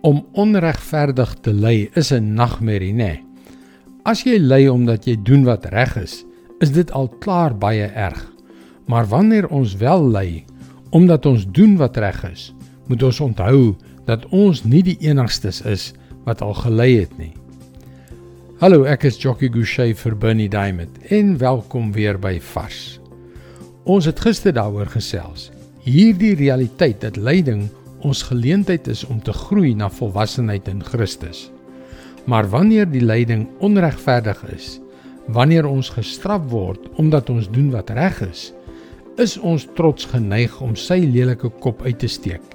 Om onregverdig te ly is 'n nagmerrie, nê? Nee. As jy ly omdat jy doen wat reg is, is dit al klaar baie erg. Maar wanneer ons wel ly omdat ons doen wat reg is, moet ons onthou dat ons nie die enigstes is wat al gely het nie. Hallo, ek is Jockey Gouchee vir Bernie Diamond en welkom weer by Vars. Ons het gister daaroor gesels. Hierdie realiteit dat lyding ons geleentheid is om te groei na volwassenheid in Christus. Maar wanneer die lyding onregverdig is, wanneer ons gestraf word omdat ons doen wat reg is, is ons trots geneig om sy lelike kop uit te steek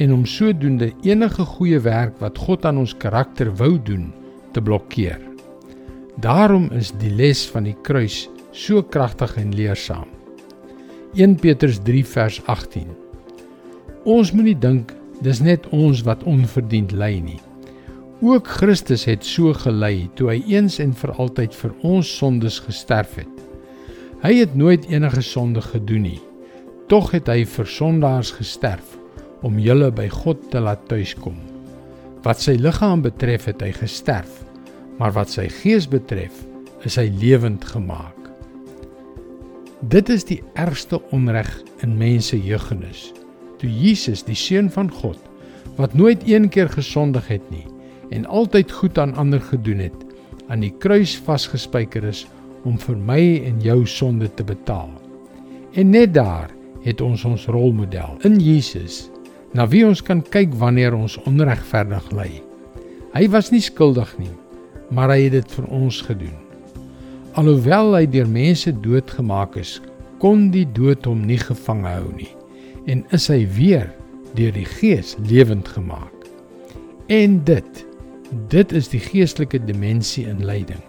en om sodoende enige goeie werk wat God aan ons karakter wou doen te blokkeer. Daarom is die les van die kruis so kragtig en leersaam. 1 Petrus 3 vers 18 Ons moenie dink dis net ons wat onverdiend ly nie. Ook Christus het so gely toe hy eens en vir altyd vir ons sondes gesterf het. Hy het nooit enige sonde gedoen nie. Tog het hy vir sondaars gesterf om julle by God te laat tuiskom. Wat sy liggaam betref het hy gesterf, maar wat sy gees betref, is hy lewend gemaak. Dit is die ergste onreg in mense jeugennis toe Jesus, die seun van God, wat nooit een keer gesondig het nie en altyd goed aan ander gedoen het, aan die kruis vasgespijker is om vir my en jou sonde te betaal. En net daar het ons ons rolmodel in Jesus, na wie ons kan kyk wanneer ons onregverdig ly. Hy was nie skuldig nie, maar hy het dit vir ons gedoen. Alhoewel hy deur mense doodgemaak is, kon die dood hom nie gevang hou nie en is hy weer deur die Gees lewend gemaak. En dit dit is die geestelike dimensie in lyding.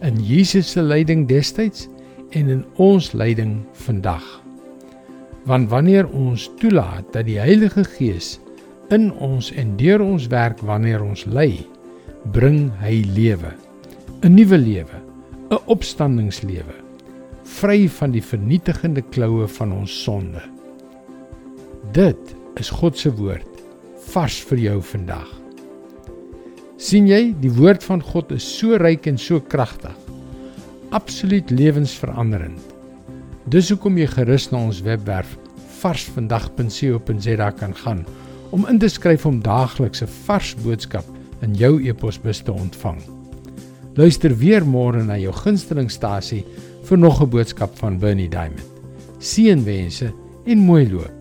In Jesus se lyding destyds en in ons lyding vandag. Want wanneer ons toelaat dat die Heilige Gees in ons en deur ons werk wanneer ons ly, bring hy lewe, 'n nuwe lewe, 'n opstandingslewe, vry van die vernietigende kloue van ons sonde. Dit is God se woord vars vir jou vandag. sien jy, die woord van God is so ryk en so kragtig. Absoluut lewensveranderend. Dis hoekom jy gerus na ons webwerf varsvandag.co.za kan gaan om in te skryf om daagliks 'n vars boodskap in jou e-posbus te ontvang. Luister weer môre na jou gunstelingstasie vir nog 'n boodskap van Bernie Diamond. Seënwense en mooi loop.